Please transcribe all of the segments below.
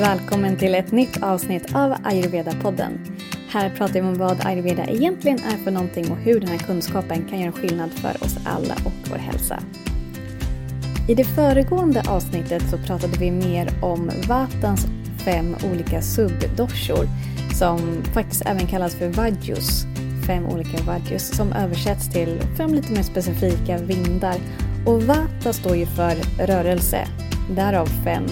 välkommen till ett nytt avsnitt av Ayurveda-podden. Här pratar vi om vad ayurveda egentligen är för någonting och hur den här kunskapen kan göra skillnad för oss alla och vår hälsa. I det föregående avsnittet så pratade vi mer om Vatans fem olika subdoshor som faktiskt även kallas för vajus. Fem olika vajus som översätts till fem lite mer specifika vindar. Och Vata står ju för rörelse, därav fem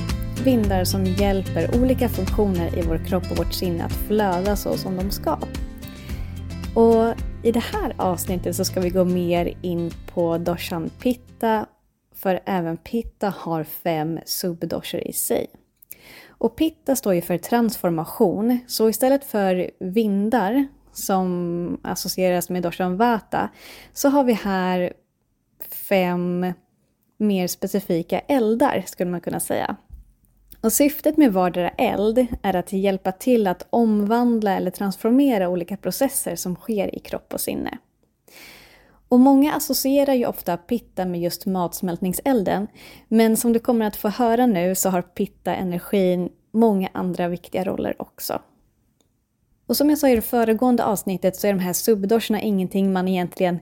vindar som hjälper olika funktioner i vår kropp och vårt sinne att flöda så som de ska. Och i det här avsnittet så ska vi gå mer in på doshan pitta, för även pitta har fem subdoshor i sig. Och pitta står ju för transformation, så istället för vindar som associeras med doshan vata så har vi här fem mer specifika eldar skulle man kunna säga. Och syftet med vardera eld är att hjälpa till att omvandla eller transformera olika processer som sker i kropp och sinne. Och många associerar ju ofta pitta med just matsmältningselden, men som du kommer att få höra nu så har pitta-energin många andra viktiga roller också. Och som jag sa i det föregående avsnittet så är de här subdoscherna ingenting man egentligen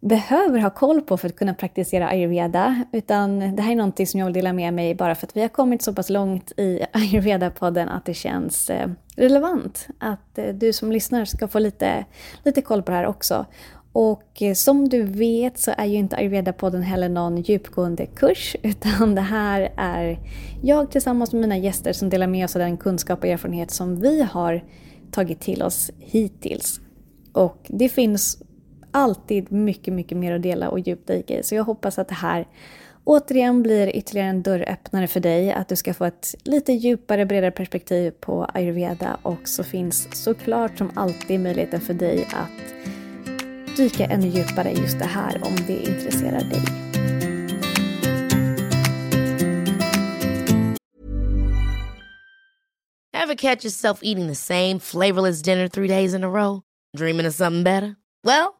behöver ha koll på för att kunna praktisera ayurveda. Utan det här är någonting som jag vill dela med mig bara för att vi har kommit så pass långt i ayurveda-podden att det känns eh, relevant. Att eh, du som lyssnar ska få lite, lite koll på det här också. Och eh, som du vet så är ju inte ayurveda-podden heller någon djupgående kurs utan det här är jag tillsammans med mina gäster som delar med oss av den kunskap och erfarenhet som vi har tagit till oss hittills. Och det finns alltid mycket, mycket mer att dela och djupdyka i. Så jag hoppas att det här återigen blir ytterligare en dörröppnare för dig. Att du ska få ett lite djupare, bredare perspektiv på ayurveda. Och så finns såklart som alltid möjligheten för dig att dyka ännu djupare i just det här om det intresserar dig. Have catch yourself eating the same flavorless dinner three days in a row? Dreaming of something better? Well,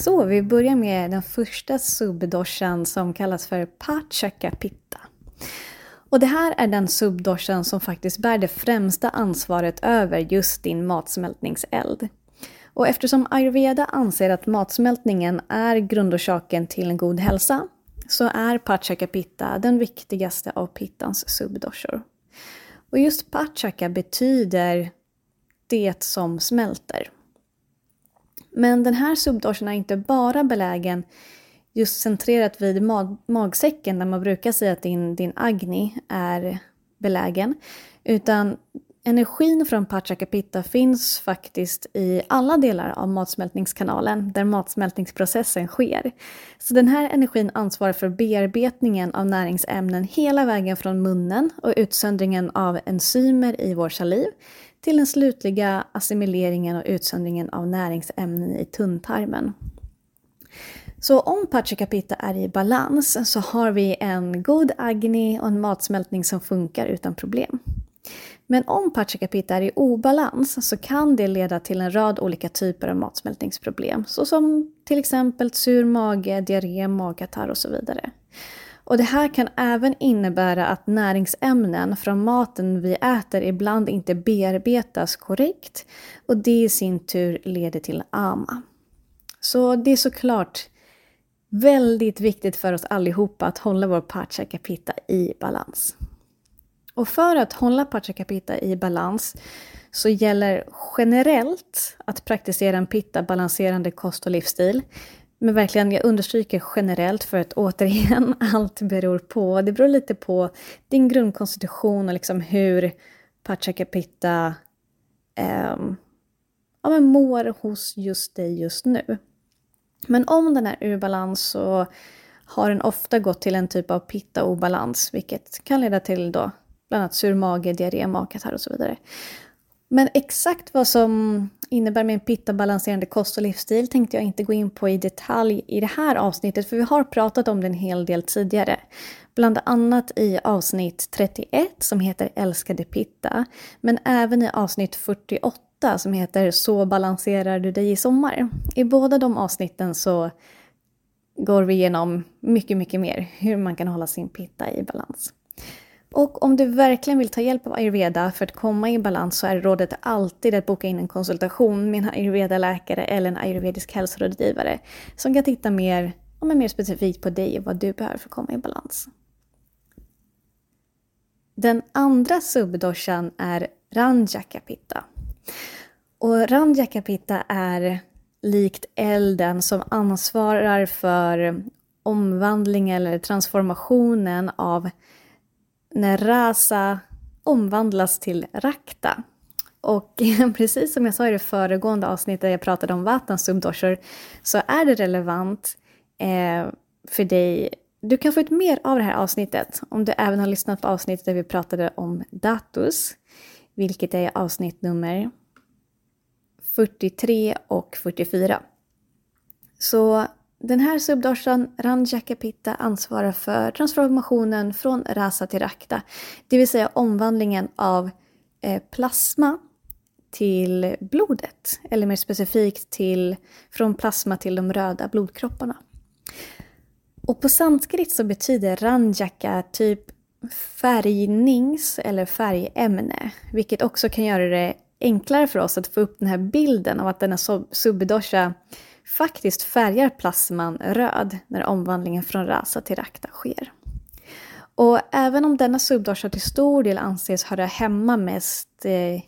Så vi börjar med den första subdoshan som kallas för Pachaka Pitta. Och det här är den subdoshan som faktiskt bär det främsta ansvaret över just din matsmältningseld. Och eftersom ayurveda anser att matsmältningen är grundorsaken till en god hälsa så är Pachaka Pitta den viktigaste av pittans subdoshor. Och just Pachaka betyder det som smälter. Men den här subdorsen är inte bara belägen just centrerat vid mag magsäcken där man brukar säga att din, din agni är belägen. Utan energin från Pachakapitta finns faktiskt i alla delar av matsmältningskanalen där matsmältningsprocessen sker. Så den här energin ansvarar för bearbetningen av näringsämnen hela vägen från munnen och utsöndringen av enzymer i vår saliv till den slutliga assimileringen och utsöndringen av näringsämnen i tunntarmen. Så om Pachakapita är i balans så har vi en god agni och en matsmältning som funkar utan problem. Men om Pachakapita är i obalans så kan det leda till en rad olika typer av matsmältningsproblem såsom till exempel sur mage, diarré, magkatarr och så vidare. Och det här kan även innebära att näringsämnen från maten vi äter ibland inte bearbetas korrekt och det i sin tur leder till ama. Så det är såklart väldigt viktigt för oss allihopa att hålla vår Pachakapita i balans. Och för att hålla Pachakapita i balans så gäller generellt att praktisera en pitta-balanserande kost och livsstil men verkligen, jag understryker generellt för att återigen, allt beror på. Det beror lite på din grundkonstitution och liksom hur Pachacapita eh, ja, men mår hos just dig just nu. Men om den är ur balans så har den ofta gått till en typ av pitta-obalans, vilket kan leda till då bland annat sur mage, diarré, magkatarr och så vidare. Men exakt vad som innebär med en pitta-balanserande kost och livsstil tänkte jag inte gå in på i detalj i det här avsnittet, för vi har pratat om det en hel del tidigare. Bland annat i avsnitt 31 som heter Älskade pitta, men även i avsnitt 48 som heter Så balanserar du dig i sommar. I båda de avsnitten så går vi igenom mycket, mycket mer hur man kan hålla sin pitta i balans. Och om du verkligen vill ta hjälp av ayurveda för att komma i balans så är rådet alltid att boka in en konsultation med en ayurveda-läkare eller en ayurvedisk hälsorådgivare som kan titta mer, mer specifikt på dig och vad du behöver för att komma i balans. Den andra subdoshan är Ranjakapita. Och Ranjakapita är likt elden som ansvarar för omvandling eller transformationen av när rasa omvandlas till rakta. Och precis som jag sa i det föregående avsnittet där jag pratade om Vatansubdosjor. så är det relevant eh, för dig. Du kan få ut mer av det här avsnittet om du även har lyssnat på avsnittet där vi pratade om datus, vilket är avsnitt nummer 43 och 44. Så den här subdoshan, Ranjakapita, ansvarar för transformationen från rasa till rakta. Det vill säga omvandlingen av eh, plasma till blodet. Eller mer specifikt till, från plasma till de röda blodkropparna. Och på sanskrit så betyder ranjaka typ färgnings eller färgämne. Vilket också kan göra det enklare för oss att få upp den här bilden av att denna subdosha faktiskt färgar plasman röd när omvandlingen från rasa till rakta sker. Och även om denna subdosha till stor del anses höra hemma mest eh,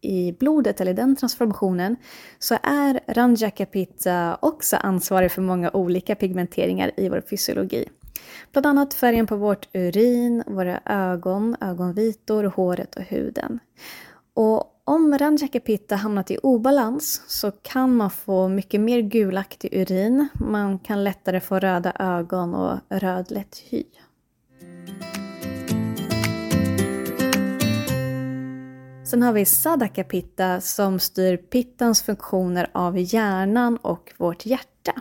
i blodet eller den transformationen så är Ranjakapita också ansvarig för många olika pigmenteringar i vår fysiologi. Bland annat färgen på vårt urin, våra ögon, ögonvitor, håret och huden. Och om Ranjakapitta hamnat i obalans så kan man få mycket mer gulaktig urin, man kan lättare få röda ögon och röd lätt hy. Sen har vi Sadaka Pitta som styr pittans funktioner av hjärnan och vårt hjärta.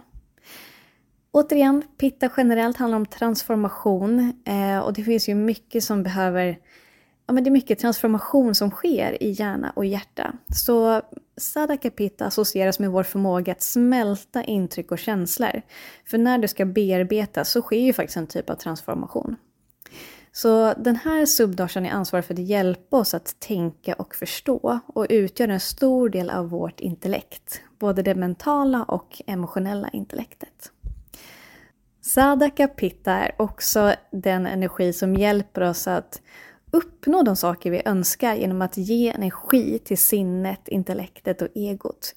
Återigen, pitta generellt handlar om transformation eh, och det finns ju mycket som behöver ja, men det är mycket transformation som sker i hjärna och hjärta. Så Sadakapita associeras med vår förmåga att smälta intryck och känslor. För när det ska bearbetas så sker ju faktiskt en typ av transformation. Så den här subdarsan är ansvarig för att hjälpa oss att tänka och förstå och utgör en stor del av vårt intellekt. Både det mentala och emotionella intellektet. Sadaka Pitta är också den energi som hjälper oss att uppnå de saker vi önskar genom att ge energi till sinnet, intellektet och egot.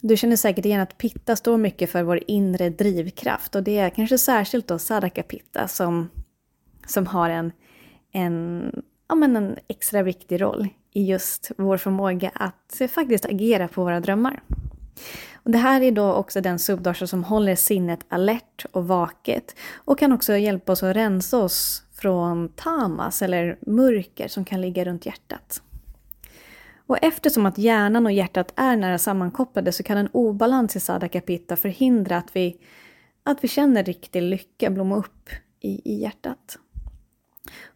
Du känner säkert igen att pitta står mycket för vår inre drivkraft och det är kanske särskilt då Sadaka Pitta som, som har en, en, ja men en extra viktig roll i just vår förmåga att faktiskt agera på våra drömmar. Och det här är då också den subdasha som håller sinnet alert och vaket och kan också hjälpa oss att rensa oss från tamas eller mörker som kan ligga runt hjärtat. Och eftersom att hjärnan och hjärtat är nära sammankopplade så kan en obalans i Sadakapitta förhindra att vi, att vi känner riktig lycka blomma upp i, i hjärtat.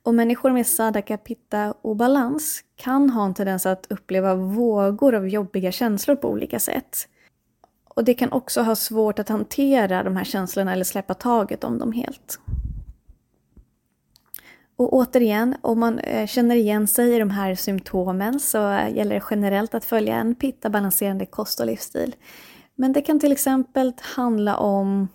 Och människor med Sadakapitta-obalans kan ha en tendens att uppleva vågor av jobbiga känslor på olika sätt. Och det kan också ha svårt att hantera de här känslorna eller släppa taget om dem helt. Och återigen, om man eh, känner igen sig i de här symptomen så eh, gäller det generellt att följa en pitta-balanserande kost och livsstil. Men det kan till exempel handla om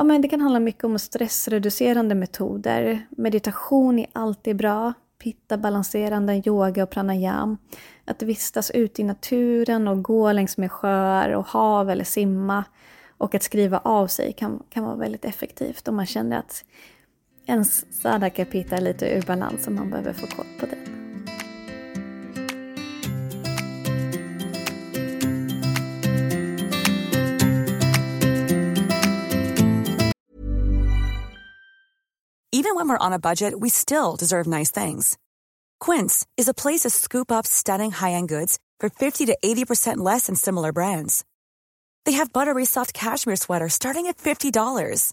Ja, men det kan handla mycket om stressreducerande metoder. Meditation är alltid bra. Pitta-balanserande yoga och pranayam. Att vistas ute i naturen och gå längs med sjöar och hav eller simma. Och att skriva av sig kan, kan vara väldigt effektivt om man känner att ens sadakapita är lite ur balans och man behöver få koll på den. Even when we're on a budget, we still deserve nice things. Quince is a place to scoop up stunning high-end goods for 50 to 80% less than similar brands. They have buttery soft cashmere sweaters starting at $50,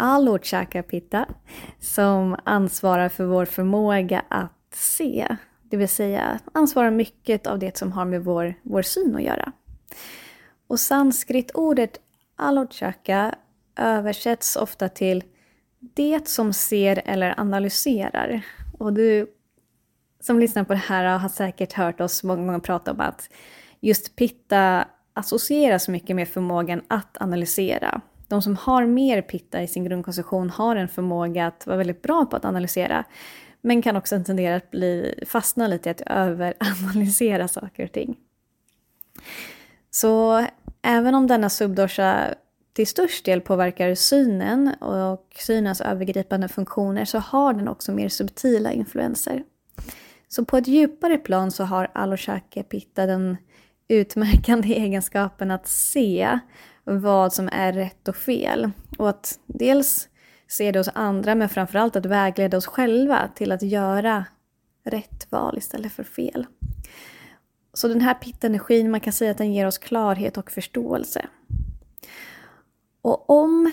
Alo Chakapita som ansvarar för vår förmåga att se. Det vill säga ansvarar mycket av det som har med vår, vår syn att göra. Och sanskritordet alochaka översätts ofta till det som ser eller analyserar. Och du som lyssnar på det här har säkert hört oss många gånger prata om att just pitta associeras mycket med förmågan att analysera. De som har mer pitta i sin grundkonstitution har en förmåga att vara väldigt bra på att analysera. Men kan också tendera att bli, fastna lite i att överanalysera saker och ting. Så även om denna subdosha till störst del påverkar synen och synens övergripande funktioner så har den också mer subtila influenser. Så på ett djupare plan så har Aloshake Pitta den utmärkande egenskapen att se vad som är rätt och fel. Och att dels se det hos andra men framförallt att vägleda oss själva till att göra rätt val istället för fel. Så den här pittenergin, man kan säga att den ger oss klarhet och förståelse. Och om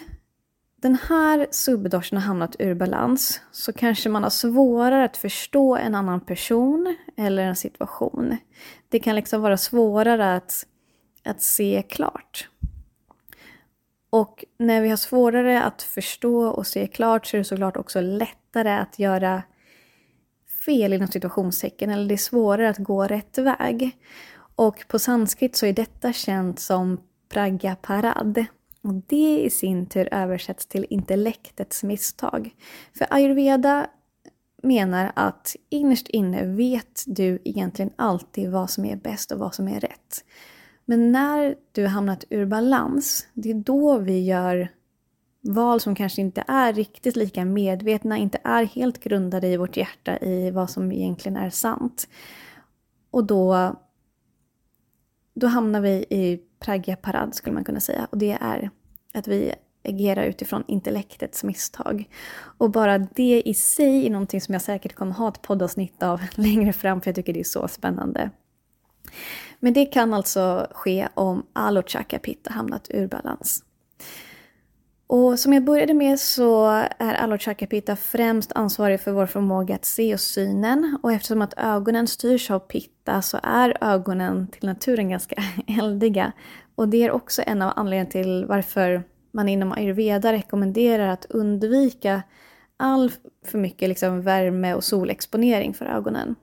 den här subdoshan har hamnat ur balans så kanske man har svårare att förstå en annan person eller en situation. Det kan liksom vara svårare att, att se klart. Och när vi har svårare att förstå och se klart så är det såklart också lättare att göra fel inom situationstecken eller det är svårare att gå rätt väg. Och på sanskrit så är detta känt som pragya parad. Och det i sin tur översätts till intellektets misstag. För ayurveda menar att innerst inne vet du egentligen alltid vad som är bäst och vad som är rätt. Men när du har hamnat ur balans, det är då vi gör val som kanske inte är riktigt lika medvetna, inte är helt grundade i vårt hjärta i vad som egentligen är sant. Och då, då hamnar vi i pragya parad skulle man kunna säga. Och det är att vi agerar utifrån intellektets misstag. Och bara det i sig är någonting som jag säkert kommer ha ett poddavsnitt av längre fram för jag tycker det är så spännande. Men det kan alltså ske om Alochaka Pitta hamnat ur balans. Och som jag började med så är Alochakapita främst ansvarig för vår förmåga att se och synen. Och eftersom att ögonen styrs av pitta så är ögonen till naturen ganska eldiga. Och det är också en av anledningarna till varför man inom ayurveda rekommenderar att undvika all för mycket liksom värme och solexponering för ögonen.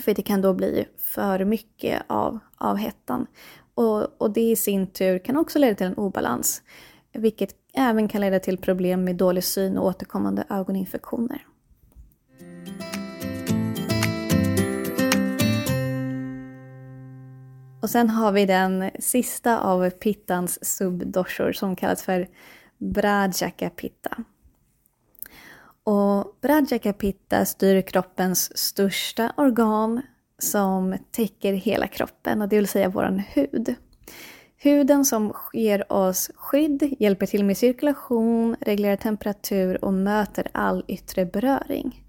För det kan då bli för mycket av, av hettan. Och, och det i sin tur kan också leda till en obalans. Vilket även kan leda till problem med dålig syn och återkommande ögoninfektioner. Och sen har vi den sista av pittans subdoshor som kallas för Brajaka pitta. Och brajakapitta styr kroppens största organ som täcker hela kroppen, och det vill säga vår hud. Huden som ger oss skydd, hjälper till med cirkulation, reglerar temperatur och möter all yttre beröring.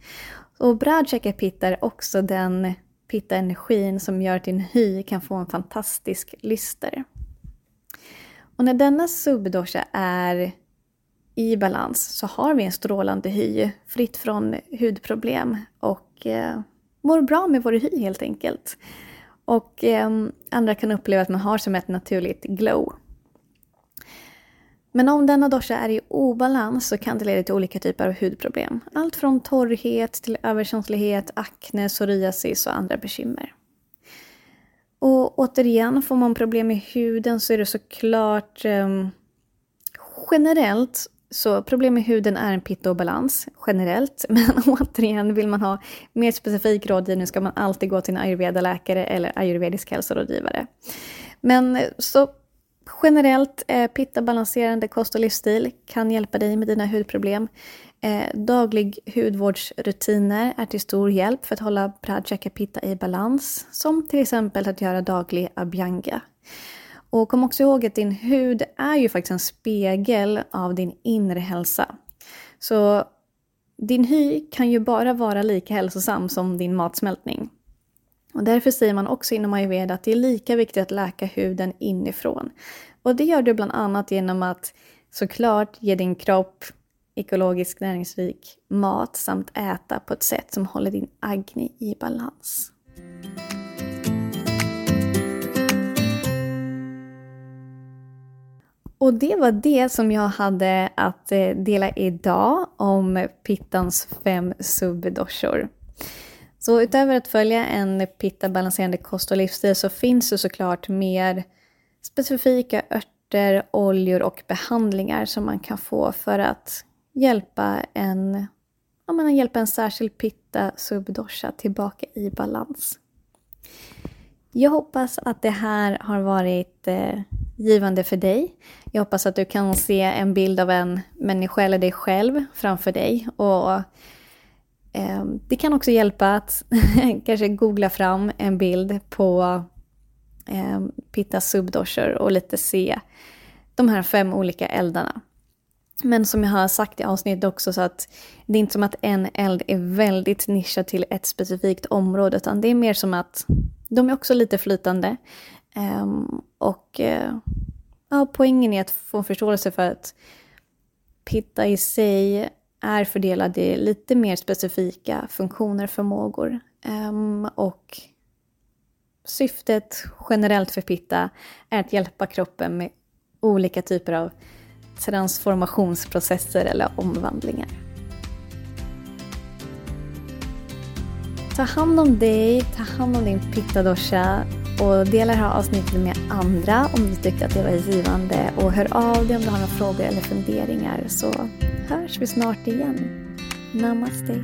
Och brajakapitta är också den pitta-energin som gör att din hy kan få en fantastisk lyster. Och när denna subdosha är i balans så har vi en strålande hy, fritt från hudproblem och eh, mår bra med vår hy helt enkelt. Och eh, andra kan uppleva att man har som ett naturligt glow. Men om denna dosha är i obalans så kan det leda till olika typer av hudproblem. Allt från torrhet till överkänslighet, akne, psoriasis och andra bekymmer. Och återigen, får man problem med huden så är det såklart eh, generellt så problem med huden är en pitta-obalans generellt. Men återigen, vill man ha mer specifik rådgivning ska man alltid gå till en ayurveda-läkare eller ayurvedisk hälsorådgivare. Men så generellt, eh, pitta-balanserande kost och livsstil kan hjälpa dig med dina hudproblem. Eh, daglig hudvårdsrutiner är till stor hjälp för att hålla Prajaka Pitta i balans. Som till exempel att göra daglig abhyanga. Och kom också ihåg att din hud är ju faktiskt en spegel av din inre hälsa. Så din hy kan ju bara vara lika hälsosam som din matsmältning. Och därför säger man också inom ayurveda att det är lika viktigt att läka huden inifrån. Och det gör du bland annat genom att såklart ge din kropp ekologiskt näringsrik mat samt äta på ett sätt som håller din agni i balans. Och det var det som jag hade att eh, dela idag om Pittans fem subdoshor. Så utöver att följa en pitta-balanserande kost och livsstil så finns det såklart mer specifika örter, oljor och behandlingar som man kan få för att hjälpa en, ja, men hjälpa en särskild pitta subdosha tillbaka i balans. Jag hoppas att det här har varit eh, givande för dig. Jag hoppas att du kan se en bild av en människa eller dig själv framför dig. Och eh, Det kan också hjälpa att kanske googla fram en bild på eh, Pitta subdoshor och lite se de här fem olika eldarna. Men som jag har sagt i avsnittet också så att det är inte som att en eld är väldigt nischad till ett specifikt område utan det är mer som att de är också lite flytande. Um, och uh, ja, poängen är att få förståelse för att pitta i sig är fördelad i lite mer specifika funktioner, förmågor. Um, och syftet generellt för pitta är att hjälpa kroppen med olika typer av transformationsprocesser eller omvandlingar. Ta hand om dig, ta hand om din pittadosha och dela det här avsnittet med andra om du tyckte att det var givande och hör av dig om du har några frågor eller funderingar så hörs vi snart igen. Namaste!